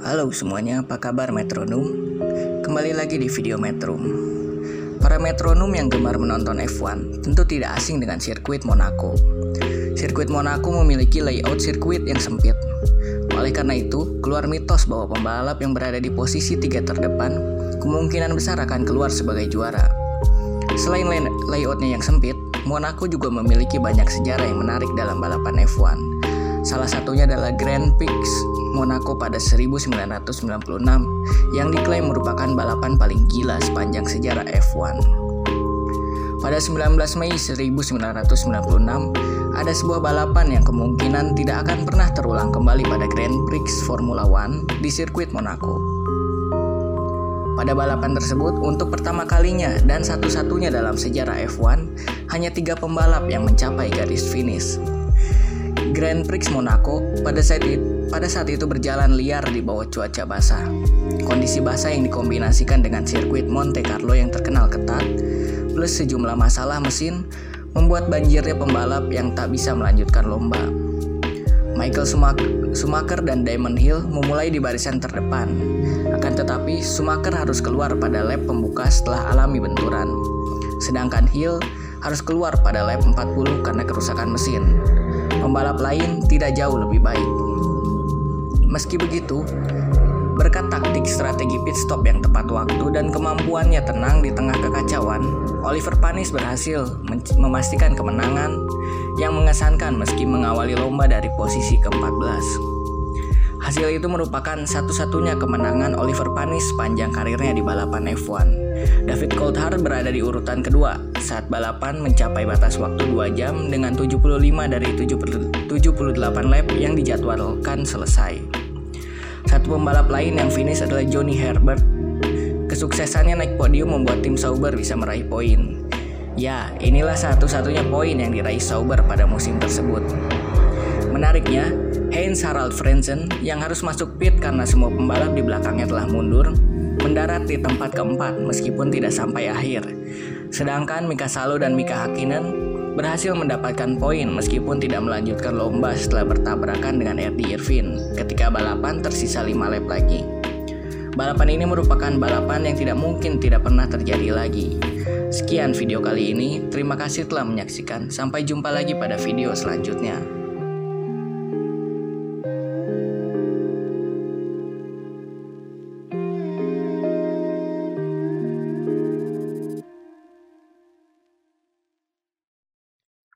Halo semuanya, apa kabar metronom? Kembali lagi di video metrum. Para metronom yang gemar menonton F1 tentu tidak asing dengan sirkuit Monaco. Sirkuit Monaco memiliki layout sirkuit yang sempit. Oleh karena itu, keluar mitos bahwa pembalap yang berada di posisi tiga terdepan kemungkinan besar akan keluar sebagai juara. Selain lay- layoutnya yang sempit, Monaco juga memiliki banyak sejarah yang menarik dalam balapan F1. Salah satunya adalah Grand Prix Monaco pada 1996 yang diklaim merupakan balapan paling gila sepanjang sejarah F1. Pada 19 Mei 1996, ada sebuah balapan yang kemungkinan tidak akan pernah terulang kembali pada Grand Prix Formula One di sirkuit Monaco. Pada balapan tersebut, untuk pertama kalinya dan satu-satunya dalam sejarah F1, hanya tiga pembalap yang mencapai garis finish. Grand Prix Monaco pada saat itu, pada saat itu berjalan liar di bawah cuaca basah. Kondisi basah yang dikombinasikan dengan sirkuit Monte Carlo yang terkenal ketat, plus sejumlah masalah mesin, membuat banjirnya pembalap yang tak bisa melanjutkan lomba. Michael Schumacher- dan Damon Hill memulai di barisan terdepan. Akan tetapi, Schumacher harus keluar pada lap pembuka setelah alami benturan. Sedangkan Hill harus keluar pada lap 40 karena kerusakan mesin. Pembalap lain tidak jauh lebih baik. Meski begitu, berkat taktik strategi pit stop yang tepat waktu dan kemampuannya tenang di tengah kekacauan, Oliver Panis berhasil memastikan kemenangan yang mengesankan meski mengawali lomba dari posisi ke-14. Hasil itu merupakan satu-satunya kemenangan Oliver Panis sepanjang karirnya di balapan F1. David Coulthard berada di urutan kedua saat balapan mencapai batas waktu 2 jam dengan 75 dari 70 78 lap yang dijadwalkan selesai. Satu pembalap lain yang finish adalah Johnny Herbert. Kesuksesannya naik podium membuat tim Sauber bisa meraih poin. Ya, inilah satu-satunya poin yang diraih Sauber pada musim tersebut. Menariknya, Heinz Harald Frenzen yang harus masuk pit karena semua pembalap di belakangnya telah mundur, mendarat di tempat keempat meskipun tidak sampai akhir. Sedangkan Mika Salo dan Mika Hakkinen berhasil mendapatkan poin meskipun tidak melanjutkan lomba setelah bertabrakan dengan Eddie Irvine ketika balapan tersisa 5 lap lagi. Balapan ini merupakan balapan yang tidak mungkin tidak pernah terjadi lagi. Sekian video kali ini, terima kasih telah menyaksikan. Sampai jumpa lagi pada video selanjutnya.